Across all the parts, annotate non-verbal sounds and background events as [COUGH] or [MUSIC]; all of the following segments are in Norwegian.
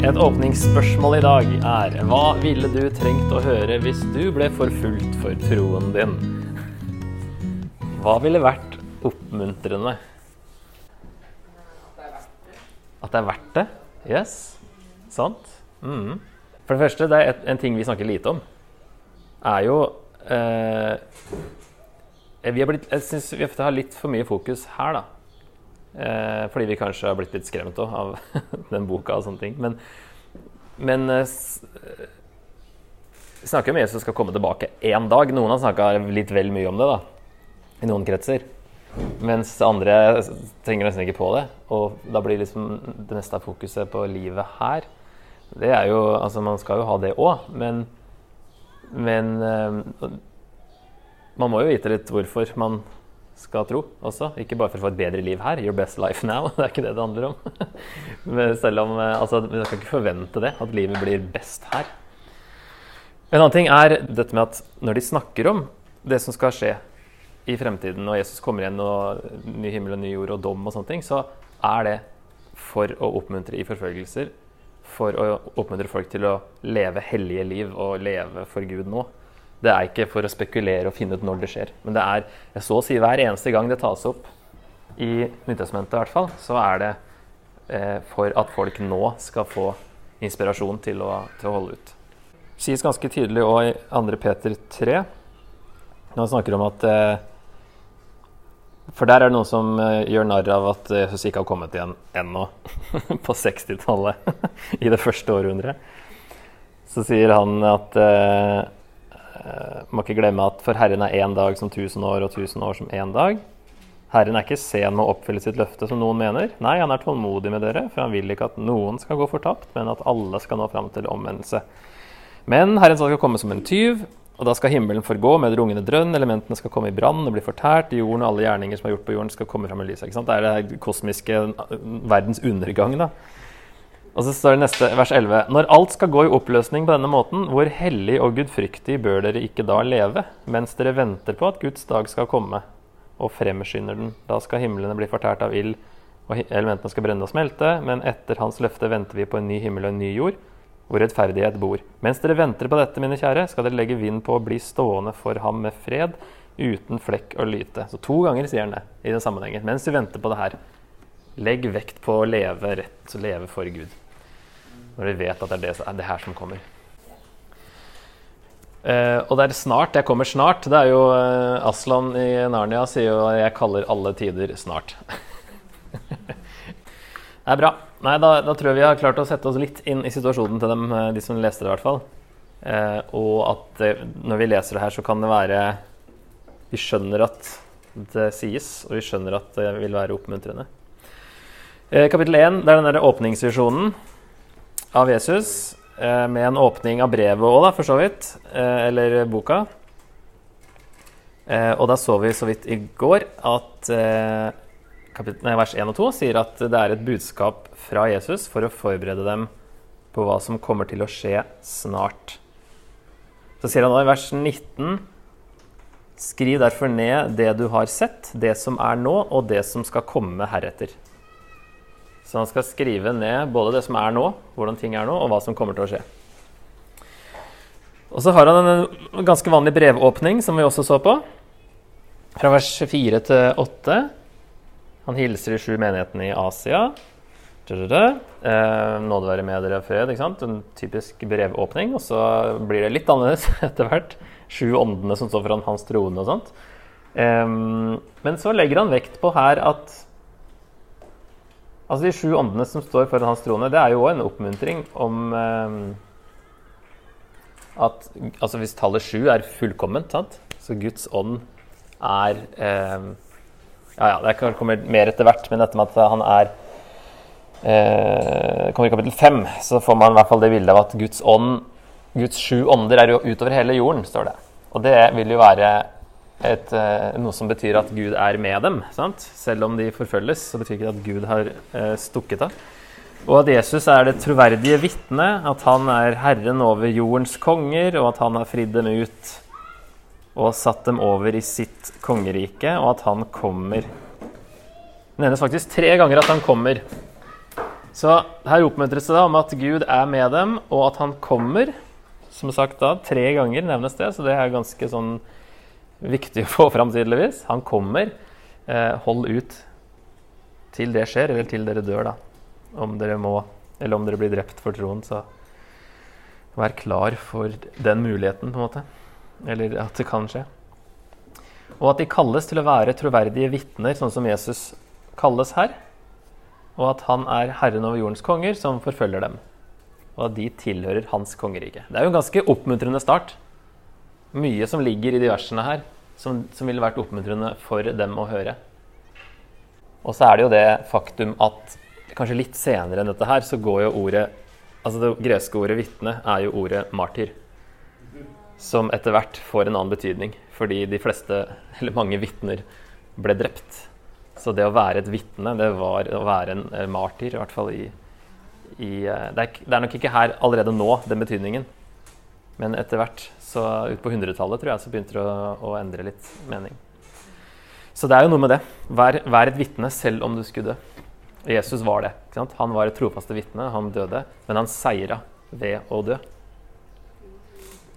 Et åpningsspørsmål i dag er Hva ville du trengt å høre hvis du ble forfulgt for troen din? Hva ville vært oppmuntrende? At det er verdt det? Yes. Sant? Mm. For det første, det er en ting vi snakker lite om, er jo eh, vi blitt, Jeg syns vi har litt for mye fokus her, da. Eh, fordi vi kanskje har blitt litt skremt av [LAUGHS] den boka og sånne ting. Men, men eh, vi snakker om Jesus skal komme tilbake én dag. Noen har snakka litt vel mye om det, da. I noen kretser. Mens andre trenger nesten ikke på det. Og da blir liksom det meste av fokuset på livet her. Det er jo Altså, man skal jo ha det òg, men Men eh, man må jo vite litt hvorfor man skal tro også. Ikke bare for å få et bedre liv her. Your best life now. [LAUGHS] Det er ikke det det handler om. Men selv om eh, altså, Vi skal ikke forvente det, at livet blir best her. En annen ting er dette med at når de snakker om det som skal skje i fremtiden, og Jesus kommer igjen, og ny himmel og ny jord og dom og sånne ting, så er det for å oppmuntre i forfølgelser. For å oppmuntre folk til å leve hellige liv og leve for Gud nå. Det er ikke for å spekulere og finne ut når det skjer. Men det er så å si hver eneste gang det tas opp i Nyttestamentet, i hvert fall, så er det eh, for at folk nå skal få inspirasjon til å, til å holde ut. Det sies ganske tydelig òg i 2. Peter 3, når han snakker om at eh, For der er det noen som eh, gjør narr av at Jesus ikke har kommet igjen ennå, [LAUGHS] på 60-tallet, [LAUGHS] i det første århundret. Så sier han at eh, eh, må ikke glemme at for Herren er én dag som tusen år, og tusen år som én dag. Herren er ikke sen med å oppfylle sitt løfte, som noen mener. Nei, han er tålmodig med dere, for han vil ikke at noen skal gå fortapt, men at alle skal nå fram til omvendelse. Men Herren skal komme som en tyv, og da skal himmelen forgå med rungende drønn, elementene skal komme i brann og bli fortært, jorden og alle gjerninger som er gjort på jorden, skal komme fram i lyset. Det er det kosmiske uh, verdens undergang, da. Og så står det neste, vers 11. Når alt skal gå i oppløsning på denne måten, hvor hellig og gudfryktig bør dere ikke da leve, mens dere venter på at Guds dag skal komme, og fremskynder den. Da skal himlene bli fortært av ild, og elementene skal brenne og smelte, men etter hans løfte venter vi på en ny himmel og en ny jord, hvor rettferdighet bor. Mens dere venter på dette, mine kjære, skal dere legge vind på å bli stående for ham med fred, uten flekk og lyte. Så to ganger sier han det i den sammenhengen. Mens vi venter på det her, legg vekt på å leve rett, leve for Gud. Når vi vet at det er det, er det her som kommer. Uh, og det er snart. Jeg kommer snart. Det er jo uh, Aslan i Narnia sier jo at 'jeg kaller alle tider snart'. [LAUGHS] det er bra. Nei, da, da tror jeg vi har klart å sette oss litt inn i situasjonen til dem, eh, de som leste det, i hvert fall. Uh, og at når vi leser det her, så kan det være Vi skjønner at det sies, og vi skjønner at det vil være oppmuntrende. Kapittel 1 det er den der åpningsvisjonen av Jesus. eh, Med en åpning av brevet òg, for så vidt. eh, Eller boka. Eh, Og da så vi så vidt i går at vers 1 og 2 sier at det er et budskap fra Jesus for å forberede dem på hva som kommer til å skje snart. Så sier han da i vers 19.: Skriv derfor ned det du har sett, det som er nå, og det som skal komme heretter. Så han skal skrive ned både det som er nå, hvordan ting er nå, og hva som kommer til å skje. Og så har han en ganske vanlig brevåpning, som vi også så på. Fra vers 4 til 8. Han hilser de sju menighetene i Asia. Eh, nåde være med dere fred. ikke sant? En typisk brevåpning. Og så blir det litt annerledes [LAUGHS] etter hvert. Sju åndene som står foran hans trone og sånt. Em, men så legger han vekt på her at Altså De sju åndene som står foran hans trone, det er jo òg en oppmuntring om eh, at altså Hvis tallet sju er fullkomment, sant? så Guds ånd er eh, Ja, ja, det kommer mer etter hvert, men dette med at han er eh, kommer i kapittel fem, så får man i hvert fall det bildet av at Guds ånd, Guds sju ånder er jo utover hele jorden, står det. Og det vil jo være et, eh, noe som betyr at Gud er med dem. Sant? Selv om de forfølges, så betyr ikke det at Gud har eh, stukket av. Og at Jesus er det troverdige vitne, at han er herren over jordens konger, og at han har fridd dem ut og satt dem over i sitt kongerike, og at han kommer Det nevnes faktisk tre ganger at han kommer Så her oppmuntres det da om at Gud er med dem, og at han kommer. Som sagt da, tre ganger nevnes det, så det er ganske sånn viktig å få fram, tydeligvis. Han kommer. Eh, hold ut til det skjer, eller til dere dør, da. Om dere må, eller om dere blir drept for troen, så vær klar for den muligheten, på en måte. Eller at det kan skje. Og at de kalles til å være troverdige vitner, sånn som Jesus kalles her og at han er herren over jordens konger, som forfølger dem. Og at de tilhører hans kongerike. Det er jo en ganske oppmuntrende start. Mye som ligger i de versene her, som, som ville vært oppmuntrende for dem å høre. Og så er det jo det faktum at kanskje litt senere enn dette her, så går jo ordet Altså det greske ordet 'vitne' er jo ordet 'martyr'. Som etter hvert får en annen betydning, fordi de fleste, eller mange vitner, ble drept så det å være et vitne, det var å være en martyr, i hvert fall i, i eh, det, er, det, er, nok ikke her allerede nå, den betydningen. Men etter hvert, så ut på 100-tallet, tror jeg, så begynte det å, å, endre litt mening. Så det er jo noe med det. Vær, vær et vitne selv om du skulle dø. Jesus var det. Han var et trofaste vitne. Han døde, men han seira ved å dø.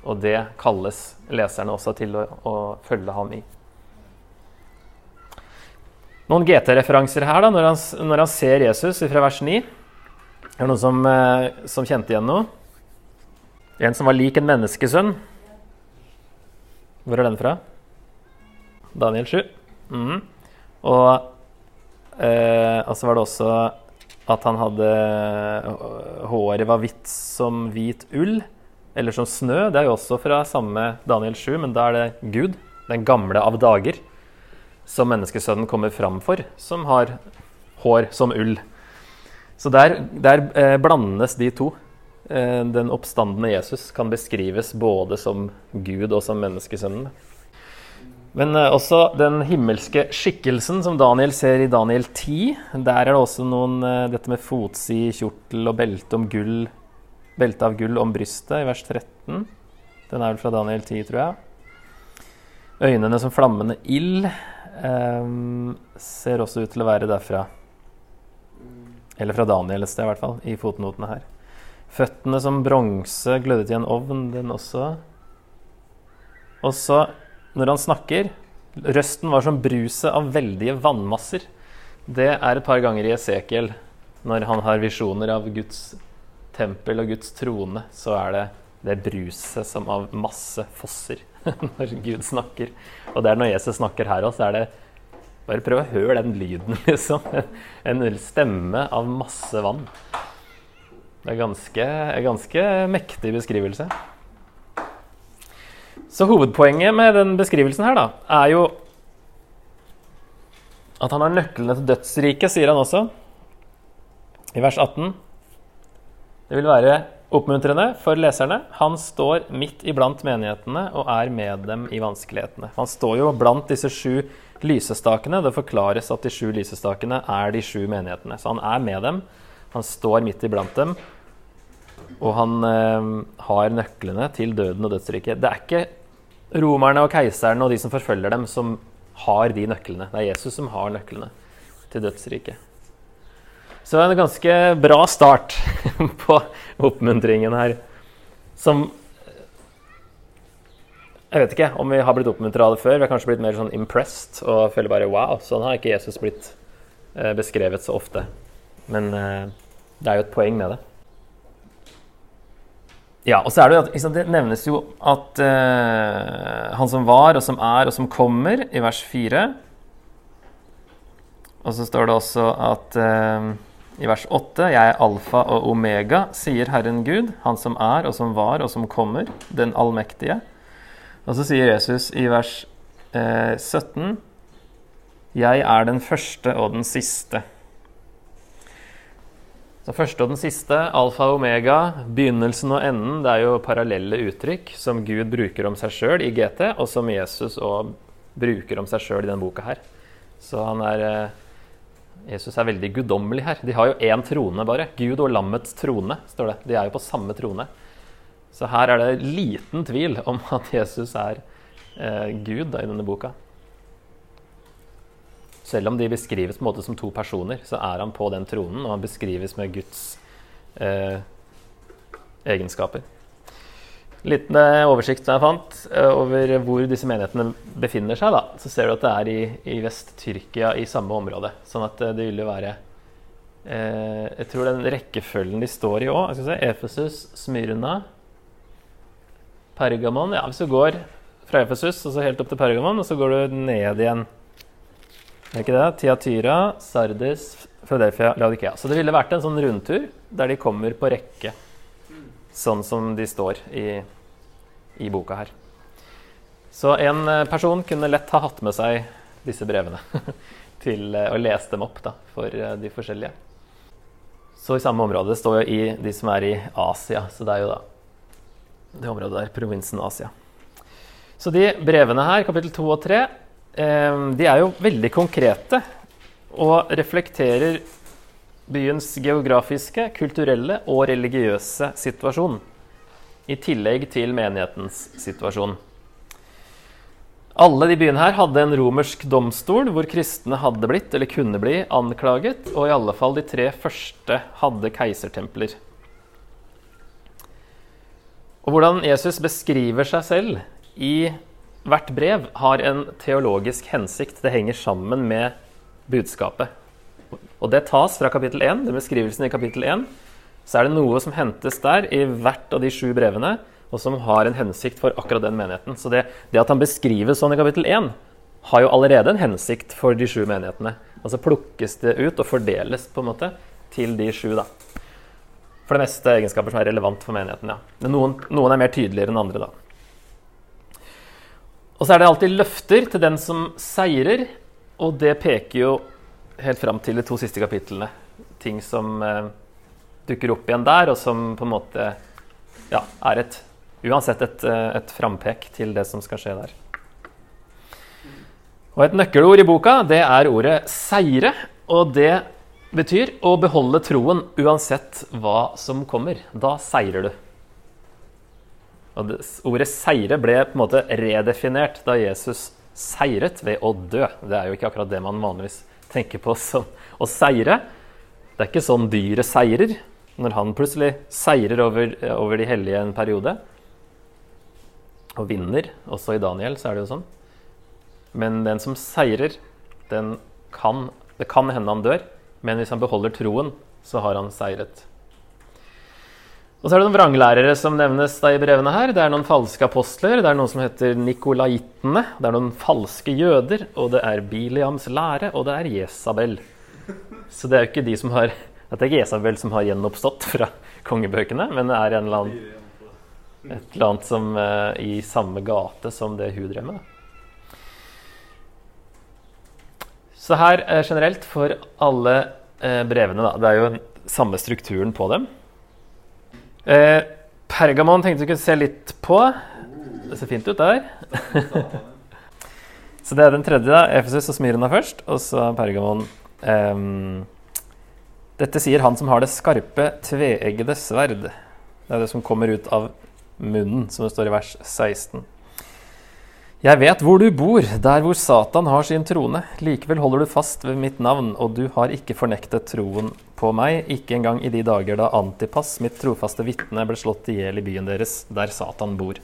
Og det kalles leserne også til å, å følge ham i. Noen GT-referanser her da, når han, når han, ser Jesus fra vers 9. Er det noen som, eh, som, kjente igjen noe? En som var lik en menneskesønn. Hvor er den fra? Daniel 7. Mm. Og, eh, så var det også at han hadde Håret var hvitt som hvit ull, eller som snø. Det er jo også fra samme Daniel 7, men da er det Gud, den gamle av dager som menneskesønnen kommer fram for, som har hår som ull. Så der, der eh, blandes de to. Eh, den oppstandende Jesus kan beskrives både som Gud og som menneskesønnen. Men eh, også den himmelske skikkelsen som Daniel ser i Daniel 10. Der er det også noen, eh, dette med fotsid, kjortel og belte gull, belte av gull om brystet i vers 13. Den er vel fra Daniel 10, tror jeg. Øynene som flammende ild. Um, ser også ut til å være derfra. Eller fra Daniel et sted, i hvert fall. I fotnotene her. Føttene som bronse glødet i en ovn, den også. Og så, når han snakker Røsten var som bruset av veldige vannmasser. Det er et par ganger i Esekiel, når han har visjoner av Guds tempel og Guds trone, så er det det bruset som av masse fosser. [LAUGHS] når Gud snakker. Og det er når Jesus snakker her òg, så er det Bare prøv å høre den lyden, [LAUGHS] liksom. En stemme av masse vann. Det er ganske, ganske mektig beskrivelse. Så hovedpoenget med den beskrivelsen her, da, er jo at han har nøklene til dødsriket, sier han også, i vers 18. Det vil være Oppmuntrende for leserne. Han står midt iblant menighetene og er med dem i vanskelighetene. Han står jo blant disse sju lysestakene. Det forklares at de sju lysestakene er de sju menighetene. Så han er med dem. Han står midt iblant dem. Og han eh, har nøklene til døden og dødsriket. Det er ikke romerne og keiserne og de som forfølger dem, som har de nøklene. Det er Jesus som har nøklene til dødsriket. Så det er en ganske bra start [LAUGHS] på oppmuntringen her. Som Jeg vet ikke om vi har blitt oppmuntra av det før. Vi har kanskje blitt mer sånn impressed og føler bare wow, sånn har ikke Jesus blitt eh, beskrevet så ofte. Men eh, det er jo et poeng med det. Ja, og så er Det jo at, det nevnes jo at uh, han som var, og som er, og som kommer, i vers 4. Og så står det også at uh, i vers 8.: Jeg er alfa og omega, sier Herren Gud, Han som er og som var og som kommer, den allmektige. Og så sier Jesus i vers uh, 17.: Jeg er den første og den siste. Så første og den siste, alfa og omega, begynnelsen og enden, det er jo parallelle uttrykk som Gud bruker om seg sjøl i GT, og som Jesus òg bruker om seg sjøl i denne boka her. Så han er eh, Jesus er veldig guddommelig her. De har jo én trone, bare. Gud og lammets trone, står det. De er jo på samme trone. Så her er det liten tvil om at Jesus er eh, Gud da, i denne boka. Selv om de beskrives på en måte som to personer, så er han på den tronen, og han beskrives med Guds eh, egenskaper. Liten oversikt jeg fant eh, over hvor disse menighetene befinner seg. Da. Så ser du at det er i, i Vest-Tyrkia, i samme område. Sånn at eh, det ville være eh, Jeg tror den rekkefølgen de står i òg Efesus, Smyrna, Pergamon Ja, hvis du går fra Efesus og så helt opp til Pergamon, og så går du ned igjen. Er ikke det? Tiatyra, Sardis, Philadelphia, Laudikea. Så det ville vært en sånn rundtur der de kommer på rekke, sånn som de står i, i boka her. Så en eh, person kunne lett ha hatt med seg disse brevene [LAUGHS] til å eh, lese dem opp da, for eh, de forskjellige. Så i samme område står jo i de som er i Asia, så det er jo da det området der, provinsen Asia. Så de brevene her, kapittel 2 og 3, eh, de er jo veldig konkrete og reflekterer byens geografiske, kulturelle og religiøse situasjon. I tillegg til menighetens situasjon. Alle de byene her hadde en romersk domstol hvor kristne hadde blitt, eller kunne bli, anklaget. Og i alle fall de tre første hadde keisertempler. Og hvordan Jesus beskriver seg selv i hvert brev har en teologisk hensikt. Det henger sammen med budskapet. Og det tas fra kapittel 1, den beskrivelsen i kapittel 1. Så er det noe som hentes der i hvert av de sju brevene, og som har en hensikt for akkurat den menigheten. Så det, det at han beskrives sånn i kapittel 1, har jo allerede en hensikt for de sju menighetene. Altså plukkes det ut og fordeles på en måte til de sju, da. For det meste egenskaper som er relevant for menigheten, ja. Men noen, noen er mer tydeligere enn andre, da. Og så er det alltid løfter til den som seirer, og det peker jo helt fram til de to siste kapitlene. Ting som eh, dukker opp igjen der, og som på en måte ja, er et Uansett et, eh, et frampek til det som skal skje der. Og Et nøkkelord i boka det er ordet 'seire'. Og det betyr å beholde troen uansett hva som kommer. Da seirer du. Og det, ordet 'seire' ble på en måte redefinert da Jesus seiret ved å dø. Det er jo ikke akkurat det man vanligvis tenker på som å seire. Det er ikke sånn dyret seirer, når han plutselig seirer over, over de hellige en periode. Og vinner. Også i Daniel så er det jo sånn. Men den som seirer, den kan Det kan hende han dør, men hvis han beholder troen, så har han seiret. Og så er det noen vranglærere som nevnes i brevene her. Det er noen falske apostler, det er noen som heter nikolaitene, det er noen falske jøder, og det er Biliams lære, og det er Jesabel. Så det er jo ikke de som har Det er ikke Jesabel som har gjenoppstått fra kongebøkene, men det er en eller annen, et eller annet som uh, i samme gate som det hun drev med. Så her uh, generelt for alle uh, brevene, da. Det er jo samme strukturen på dem. Eh, Pergamon tenkte vi kunne se litt på. Det ser fint ut der. [LAUGHS] så det er den tredje. da, Efesus og Smyrna først, og så Pergamon. Um, dette sier han som har det skarpe, tveeggede sverd. Det er det som kommer ut av munnen, som det står i vers 16. Jeg vet hvor du bor, der hvor Satan har sin trone. Likevel holder du fast ved mitt navn, og du har ikke fornektet troen på meg, ikke engang i de dager da Antipas, mitt trofaste vitne, ble slått i hjel i byen deres, der Satan bor.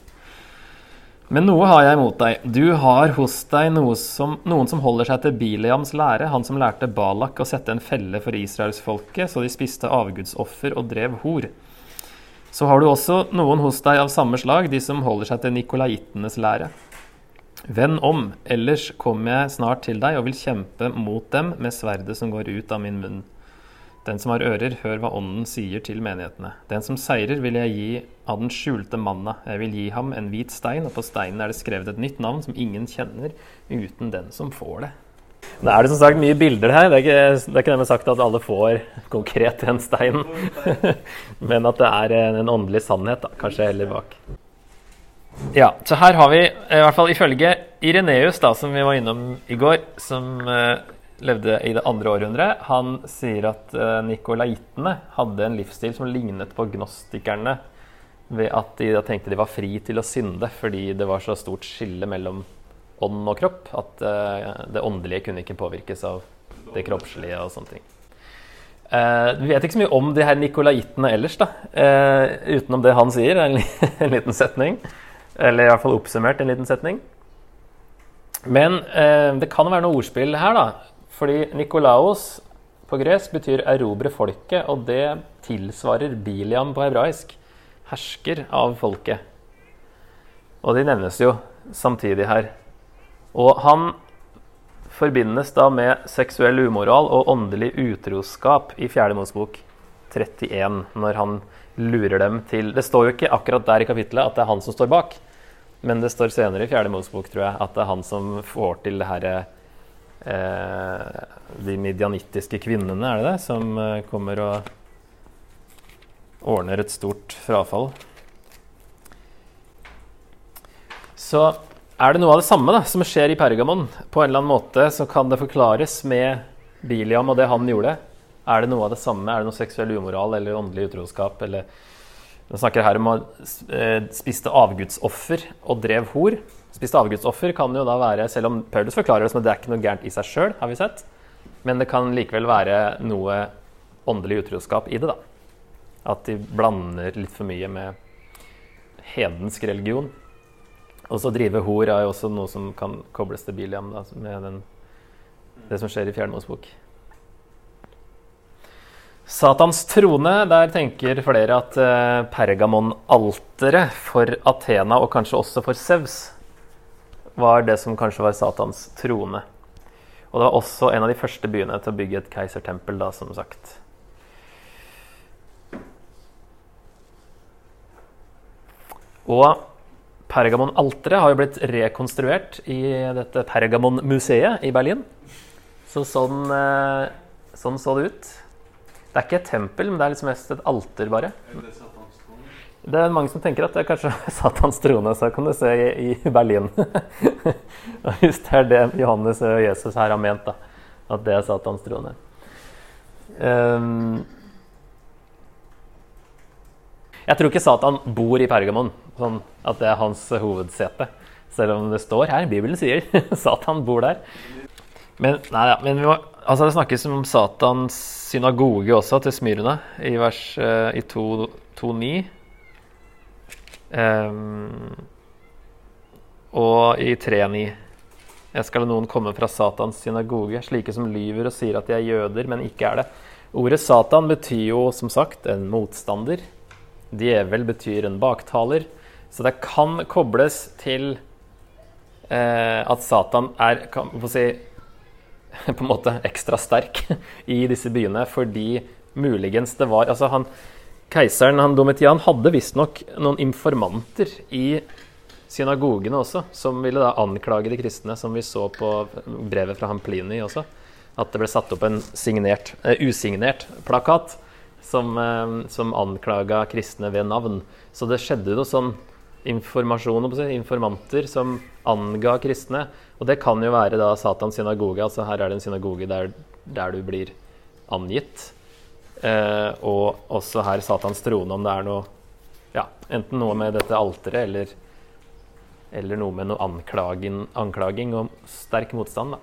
Men noe har jeg mot deg. Du har hos deg som, noen som holder seg til Bileams lære, han som lærte Balak å sette en felle for israelsfolket, så de spiste avgudsoffer og drev hor. Så har du også noen hos deg av samme slag, de som holder seg til nikolaitenes lære. Vend om, ellers kommer jeg snart til deg og vil kjempe mot dem med sverdet som går ut av min munn. Den som har ører, hør hva Ånden sier til menighetene. Den som seirer, vil jeg gi av den skjulte manna. Jeg vil gi ham en hvit stein, og på steinen er det skrevet et nytt navn som ingen kjenner, uten den som får det. Nå er det som sagt mye bilder her. Det er ikke, det er ikke det sagt at alle får konkret den steinen. [LAUGHS] Men at det er en åndelig sannhet, da, kanskje heller bak. Ja, så her har vi, i hvert fall ifølge Ireneus, da, som vi var innom i går, som uh, levde i det andre århundret, han sier at uh, nikolaitene hadde en livsstil som lignet på gnostikerne, ved at de da tenkte de var fri til å synde fordi det var så stort skille mellom ånd og kropp. At uh, det åndelige kunne ikke påvirkes av det kroppslige og sånne ting. Uh, vi vet ikke så mye om de her nikolaitene ellers, da. Eh, utenom det han sier, en, [LAUGHS] en, liten setning. Eller i hvert fall oppsummert en liten setning. Men eh, det kan være noe ordspill her, da. Fordi Nikolaos på gresk betyr 'erobre folket', og det tilsvarer Biliam på hebraisk. Hersker av folket. Og de nevnes jo samtidig her. Og han forbindes da med seksuell umoral og åndelig utroskap i Fjerde Mosbok 31, når han lurer dem til Det står jo ikke akkurat der i kapittelet at det er han som står bak, men det står senere i Fjerde Mosebok, tror jeg, at det er han som får til det herre eh, De midianittiske kvinnene, er det det, som eh, kommer og ordner et stort frafall. Så er det noe av det samme da, som skjer i Pergamon? På en eller annen måte så kan det forklares med Biliam og det han gjorde. Er det noe av det samme? Er det noe seksuell umoral eller åndelig utroskap? Eller Vi snakker her om å eh, spiste avgudsoffer og drev hor. Spiste avgudsoffer kan jo da være, selv om Paulus forklarer det som at det er ikke noe gærent i seg sjøl, har vi sett, men det kan likevel være noe åndelig utroskap i det. da. At de blander litt for mye med hedensk religion. Og så drive hor er jo også noe som kan kobles til Biliam, da, med den, det som skjer i Fjerde Mosebok. Satans trone, der tenker flere at eh, Pergamon-alteret for Athena, og kanskje også for Sevs, var det som kanskje var Satans trone. Og det var også en av de første byene til å bygge et keisertempel, da, som sagt. Og Pergamon-alteret har jo blitt rekonstruert i dette Pergamon-museet i Berlin. Så sånn, eh, sånn, så det ut. Det er ikke et tempel, men det er liksom mest et alter, bare. Det er mange som tenker at det er kanskje [LAUGHS] Satans trone. Så kan du se i, i Berlin. [LAUGHS] Hvis det er det Johannes og Jesus her har ment, da. At det er Satans trone. Um, jeg tror ikke Satan bor i Pergamon, sånn at det er hans hovedsete. Selv om det står her, Bibelen sier [LAUGHS] Satan bor der. Men, nei, ja, men må, altså det snakkes om Satans synagoge også, til Smyrna, i vers uh, i 2.9. Um, og i 3.9. Jeg skal noen komme fra Satans synagoge, slike som lyver og sier at de er jøder, men ikke er det. Ordet Satan betyr jo som sagt en motstander. Djevel betyr en baktaler. Så det kan kobles til eh, at Satan er kan, si, [LAUGHS] på en måte ekstra sterk i disse byene fordi muligens det var altså han, Keiseren han Domitian hadde visstnok noen informanter i synagogene også, som ville da anklage de kristne, som vi så på brevet fra han Plini også. At det ble satt opp en signert, uh, usignert plakat som, uh, som anklaga kristne ved navn. Så det skjedde noe sånn informasjon, informanter som anga kristne. Og det kan jo være da Satans synagoge. altså Her er det en synagoge der, der du blir angitt. Eh, og også her Satans trone, om det er noe ja, enten noe med dette alteret eller, eller noe med noe anklaging, anklaging og sterk motstand. da.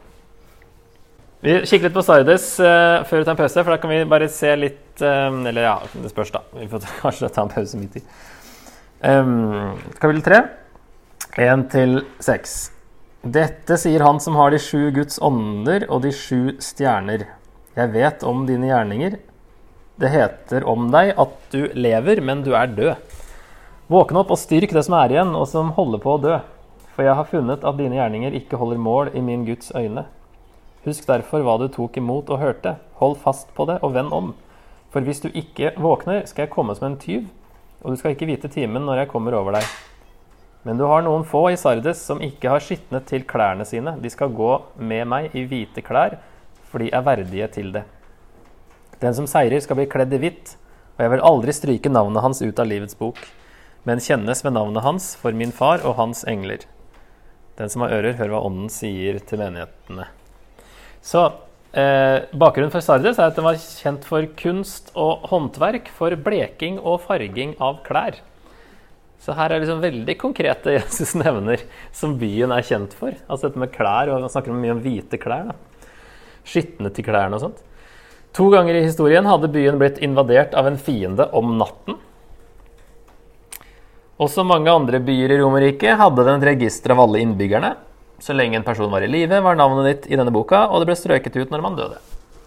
Vi kikker litt på Sardes uh, før vi tar en pause, for da kan vi bare se litt uh, Eller ja, det spørs, da. Vi får kanskje ta en pause midt i. Um, kapittel 3, 1 til 6. Dette sier han som har de sju Guds ånder og de sju stjerner. Jeg vet om dine gjerninger. Det heter om deg at du lever, men du er død. Våkne opp og styrk det som er igjen, og som holder på å dø. For jeg har funnet at dine gjerninger ikke holder mål i min Guds øyne. Husk derfor hva du tok imot og hørte. Hold fast på det og vend om. For hvis du ikke våkner, skal jeg komme som en tyv og du skal ikke vite timen når jeg kommer over deg. Men du har noen få i Sardes som ikke har skitnet til klærne sine. De skal gå med meg i hvite klær, for de er verdige til det. Den som seirer, skal bli kledd i hvitt, og jeg vil aldri stryke navnet hans ut av livets bok, men kjennes ved navnet hans for min far og hans engler. Den som har ører, hør hva Ånden sier til menighetene. Så Eh, bakgrunnen for Sardes er at den var kjent for kunst og håndverk, for bleking og farging av klær. Så her er liksom veldig konkrete Jesus nevner som byen er kjent for. Altså dette med klær, og Han snakker mye om hvite klær. da. Skitne til klærne og sånt. To ganger i historien hadde byen blitt invadert av en fiende om natten. Også mange andre byer i Romerriket hadde den et register av alle innbyggerne. Så lenge en person var i live, var navnet ditt i denne boka, og det ble strøket ut når man døde.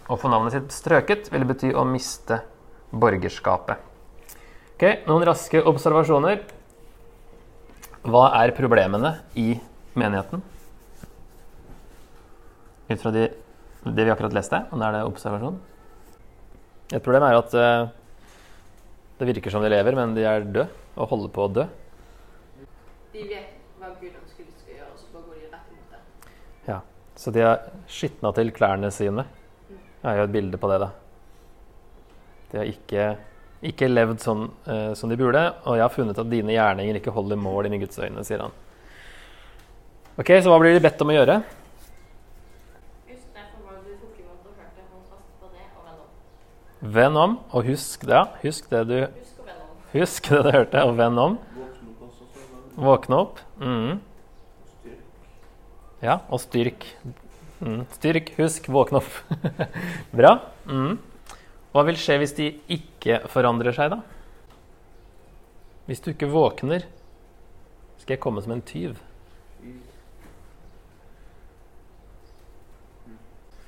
Å få navnet sitt strøket ville bety å miste borgerskapet. Ok, Noen raske observasjoner. Hva er problemene i menigheten? Ut fra de, det vi akkurat leste, og da er det observasjon. Et problem er at uh, det virker som de lever, men de er døde og holder på å dø. De vet hva Gud ønsker de skal gjøre, og så bare går de rett imot det. Ja, Så de har skitna til klærne sine. Jeg har jo et bilde på det, da. De har ikke, ikke levd sånn uh, som de burde, og jeg har funnet at dine gjerninger ikke holder mål i mine Guds øyne, sier han. Ok, Så hva blir de bedt om å gjøre? Vend om. Venn om, og husk det. Husk det du, Husk det du hørte, og venn om. Våkne opp også, så er det Våkne opp. Mm. Ja, og styrk. Mm. Styrk, husk, våkne opp. [LAUGHS] Bra. Mm. Hva vil skje hvis de ikke forandrer seg, da? Hvis du ikke våkner, skal jeg komme som en tyv.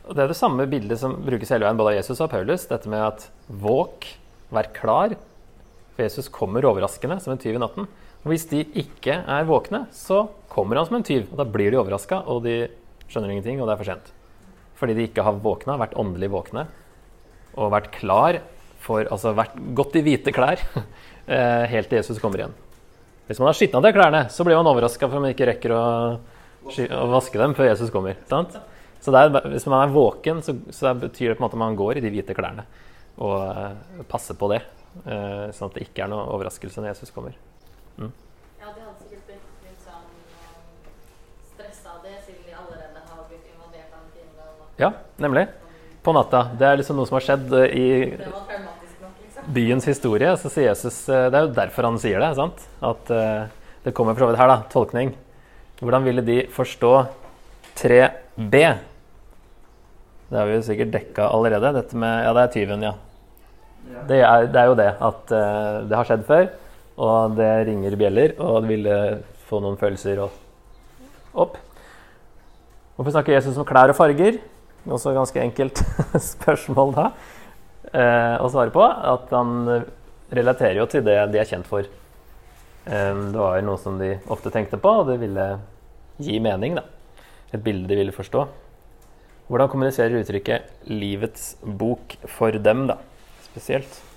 Og Det er det samme bildet som brukes hele veien både av Jesus og Paulus. Dette med at våk, vær klar. For Jesus kommer overraskende som en tyv i natten. Og hvis de ikke er våkne, så kommer han som en tyv. Og da blir de overraska, og de skjønner ingenting, og det er for sent. Fordi de ikke har våkna, vært åndelig våkne, og vært klar for Altså vært godt i hvite klær [LAUGHS] eh, helt til Jesus kommer igjen. Hvis man har skitna til klærne, så blir man overraska for om man ikke rekker å, å vaske dem før Jesus kommer. Sant? Så det er, hvis man er våken, så, så betyr det på en måte at man går i de hvite klærne. Og eh, passer på det, eh, sånn at det ikke er noe overraskelse når Jesus kommer. Ja, de hadde sikkert blitt litt sånn um, stressa av det, siden de allerede har blitt invadert av en fiende. Ja, nemlig. På natta. Det er liksom noe som har skjedd eh, i nok, liksom. byens historie. Så sier Jesus eh, Det er jo derfor han sier det. sant? At uh, Det kommer for så vidt her, da. Tolkning. Hvordan ville de forstå 3b? Det har vi jo sikkert dekka allerede. Dette med Ja, det er tyven, ja. Ja. Det er, det er jo det at uh, det har skjedd før, og det ringer bjeller, og det ville få noen følelser opp. Hvorfor snakker Jesus om klær og farger? Også ganske enkelt [LAUGHS] spørsmål da eh, å svare på. At han relaterer jo til det de er kjent for. Eh, det var jo noe som de ofte tenkte på, og det ville gi mening. da. Et bilde de ville forstå. Hvordan kommuniserer uttrykket 'livets bok' for dem, da? Spesielt.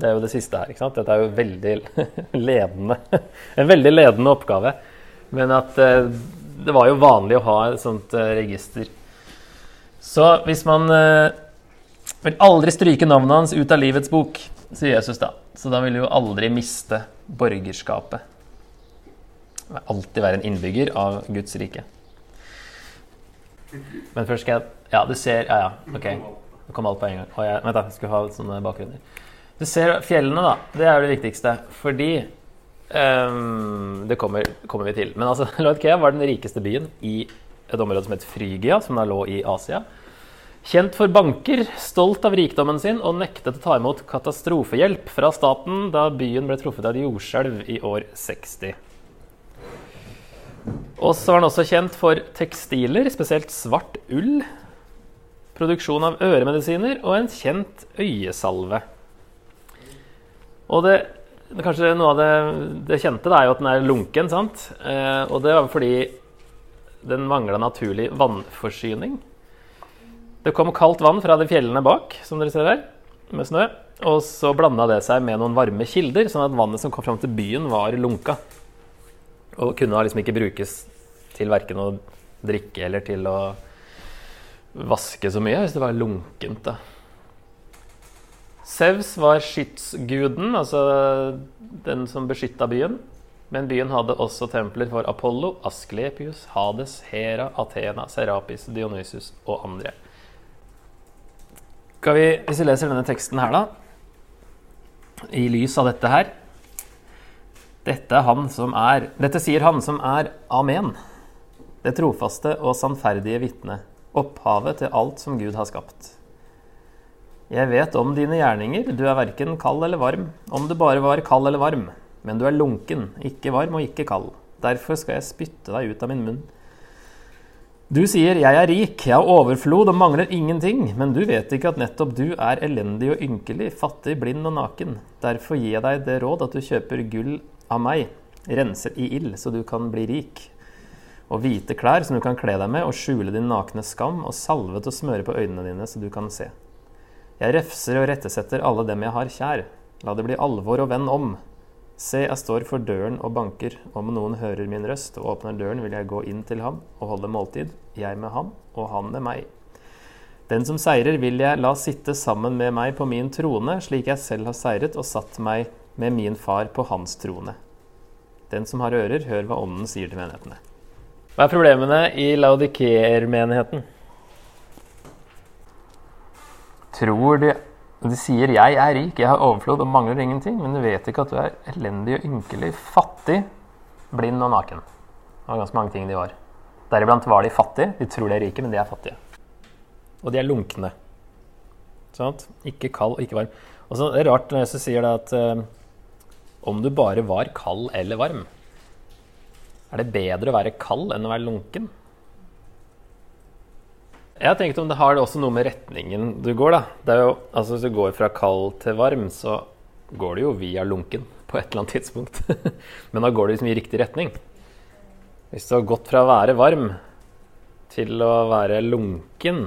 Det er jo det siste her. ikke sant? Dette er jo veldig [LAUGHS] ledende. En veldig ledende oppgave. Men at eh, det var jo vanlig å ha et sånt eh, register. Så hvis man eh, vil aldri stryke navnet hans ut av livets bok, sier Jesus da. Så da vil du jo aldri miste borgerskapet. Det vil alltid være en innbygger av Guds rike. Men først skal jeg Ja, du ser Ja, ja. Ok. Nå kom alt på en gang. Og jeg, vent, da. Jeg skulle ha sånne bakgrunner. Du ser fjellene, da. Det er jo det viktigste. Fordi um, Det kommer, kommer vi til. Men altså, [LAUGHS] Laudikea var den rikeste byen i et område som het Frygia, som da lå i Asia. Kjent for banker, stolt av rikdommen sin og nektet å ta imot katastrofehjelp fra staten da byen ble truffet av et jordskjelv i år 60. Og så var den også kjent for tekstiler, spesielt svart ull, produksjon av øremedisiner og en kjent øyesalve. Og det, kanskje noe av det, det kjente da, er jo at den er lunken, sant? Eh, og det var fordi den mangla naturlig vannforsyning. Det kom kaldt vann fra de fjellene bak, som dere ser her, med snø. Og så blanda det seg med noen varme kilder, sånn at vannet som kom fram til byen, var lunka. Og kunne liksom ikke brukes til verken å drikke eller til å vaske så mye, hvis det var lunkent. da. Sevs var skytsguden, altså den som beskytta byen. Men byen hadde også templer for Apollo, Asklepius, Hades, Hera, Athena, Serapis, Dionysus og andre. Skal vi, hvis vi leser denne teksten her, da, i lys av dette her Dette, er dette sier han som er Amen, det trofaste og sannferdige vitne, opphavet til alt som Gud har skapt. Jeg vet om dine gjerninger, du er verken kald eller varm, om du bare var kald eller varm, men du er lunken, ikke varm og ikke kald. Derfor skal jeg spytte deg ut av min munn. Du sier 'jeg er rik, jeg har overflod og mangler ingenting', men du vet ikke at nettopp du er elendig og ynkelig, fattig, blind og naken. Derfor gir jeg deg det råd at du kjøper gull av meg, renser i ild, så du kan bli rik, og hvite klær som du kan kle deg med, og skjule din nakne skam, og salve til å smøre på øynene dine, så du kan se. Jeg refser og rettesetter alle dem jeg har kjær. La det bli alvor og venn om. Se, jeg står for døren og banker. Om noen hører min røst og åpner døren, vil jeg gå inn til ham og holde måltid, jeg med ham og han med meg. Den som seirer, vil jeg la sitte sammen med meg på min trone, slik jeg selv har seiret og satt meg med min far på hans trone. Den som har ører, hør hva Ånden sier til menighetene. Hva er problemene i Laudikeer-menigheten? Tror de De sier 'jeg er rik, jeg har overflod og mangler ingenting', men du vet ikke at du er elendig og ynkelig, fattig, blind og naken. Det var ganske mange ting de var. Deriblant var de fattige. De tror de er rike, men de er fattige. Og de er lunkne. Sant? Ikke kald og ikke varm. Og så er det rart når Jesus sier det at eh, om du bare var kald eller varm, er det bedre å være kald enn å være lunken? Jeg har tenkt om det har også noe med retningen du går, da. Det jo, altså Hvis du går fra kald til varm, så går du jo via lunken på et eller annet tidspunkt. [LAUGHS] Men da går du liksom i riktig retning. Hvis du har gått fra å være varm til å være lunken,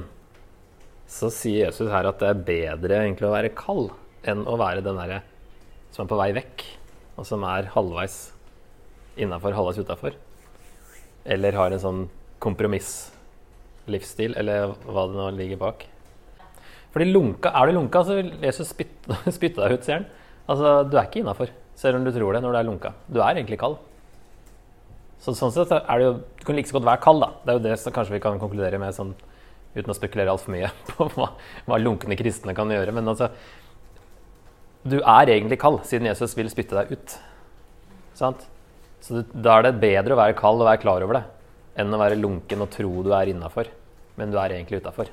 så sier Jesus her at det er bedre egentlig å være kald enn å være den derre som er på vei vekk, og som er halvveis innafor, halvveis utafor. Eller har en sånn kompromisslivsstil, eller hva det nå ligger bak. Fordi lunka, Er du lunka, så vil Jesus [LAUGHS] spytte, deg ut, sier han. Altså, du er ikke innafor, selv om du tror det når du er lunka. Du er egentlig kald. Så sånn sett er det jo Du kan like så godt være kald, da. Det er jo det som kanskje vi kan konkludere med sånn uten å spekulere altfor mye [LAUGHS] på hva, hva lunkne kristne kan gjøre. Men altså Du er egentlig kald, siden Jesus vil spytte deg ut. Sant? Så da er det bedre å være kald og være klar over det, enn å være lunken og tro du er innafor, men du er egentlig utafor.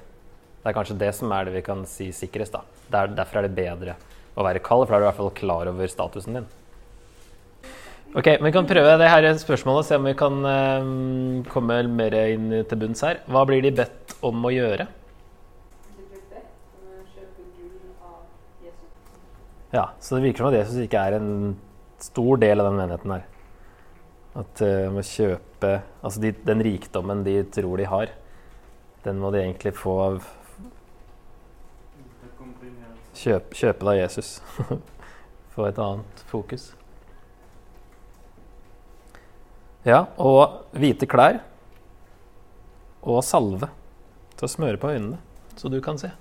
Det er kanskje det som er det vi kan si sikrest. da. Der, derfor er det bedre å være kald, for da er du i hvert fall klar over statusen din. Ok, men Vi kan prøve det her spørsmålet, se om vi kan eh, komme mer inn til bunns her. Hva blir de bedt om å gjøre? Ja, Så det virker som at Jesus ikke er en stor del av den menigheten her. At uh, må kjøpe Altså de, den rikdommen de tror de har, den må de egentlig få av Kjøp, kjøpe da Jesus. [LAUGHS] Få et annet fokus. Ja, og hvite klær. Og salve til å smøre på øynene, så du kan se.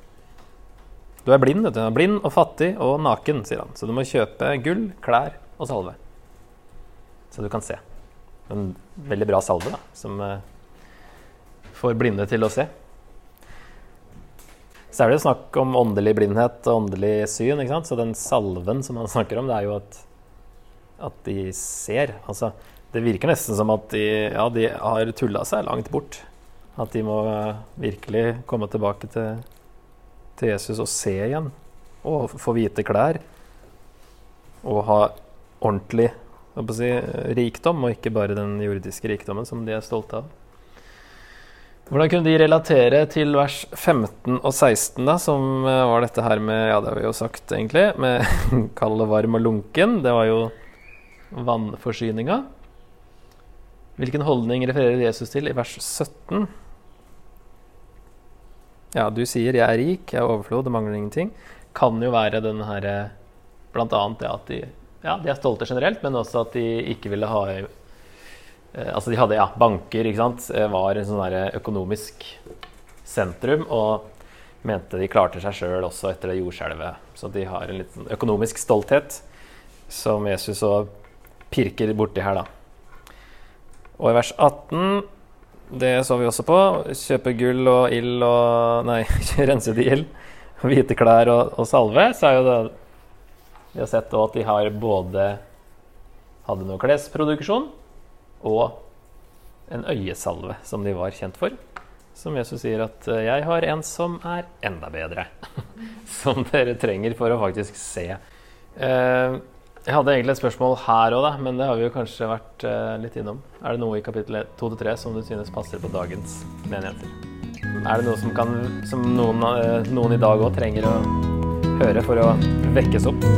Du er blind, vet du. Blind og fattig og naken, sier han. Så du må kjøpe gull, klær og salve. Så du kan se. En veldig bra salve, da, som eh, får blinde til å se. Så er det jo snakk om åndelig blindhet og åndelig syn. ikke sant? Så den salven som han snakker om, det er jo at, at de ser. Altså, det virker nesten som at de, ja, de har tulla seg langt bort. At de må eh, virkelig komme tilbake til, til Jesus og se igjen. Og få hvite klær. Og ha ordentlig si, rikdom, og ikke bare den jordiske rikdommen som de er stolte av. Hvordan kunne de relatere til vers 15 og 16, da, som eh, var dette her med Ja, det har vi jo sagt, egentlig. Med [LAUGHS] kald og varm og lunken. Det var jo vannforsyninga. Hvilken holdning refererer Jesus til i vers 17? Ja, du sier 'jeg er rik, jeg er overflod, det mangler ingenting'. Kan jo være den herre Blant annet det at de, ja, de er stolte generelt, men også at de ikke ville ha eh, Altså de hadde ja, banker, ikke sant. eh, Var en sånn økonomisk sentrum. Og mente de klarte seg sjøl også etter det jordskjelvet. Så de har en litt sånn økonomisk stolthet som Jesus så pirker borti her, da. Og i vers 18, det så vi også på, kjøpe gull og ild og Nei, [LAUGHS] rense ut i ild, hvite klær og, og salve, så er jo det Vi har sett at de har både hadde noe klesproduksjon og en øyesalve som de var kjent for. Som Jesus sier at eh, 'jeg har en som er enda bedre'. [LAUGHS] som dere trenger for å faktisk se. Eh, jeg hadde egentlig et spørsmål her òg, men det har vi jo kanskje vært eh, litt innom. Er det noe i kapittel 2-3 som du synes passer på dagens menigheter? Er det noe som, kan, som noen, noen i dag òg trenger å høre for å vekkes opp?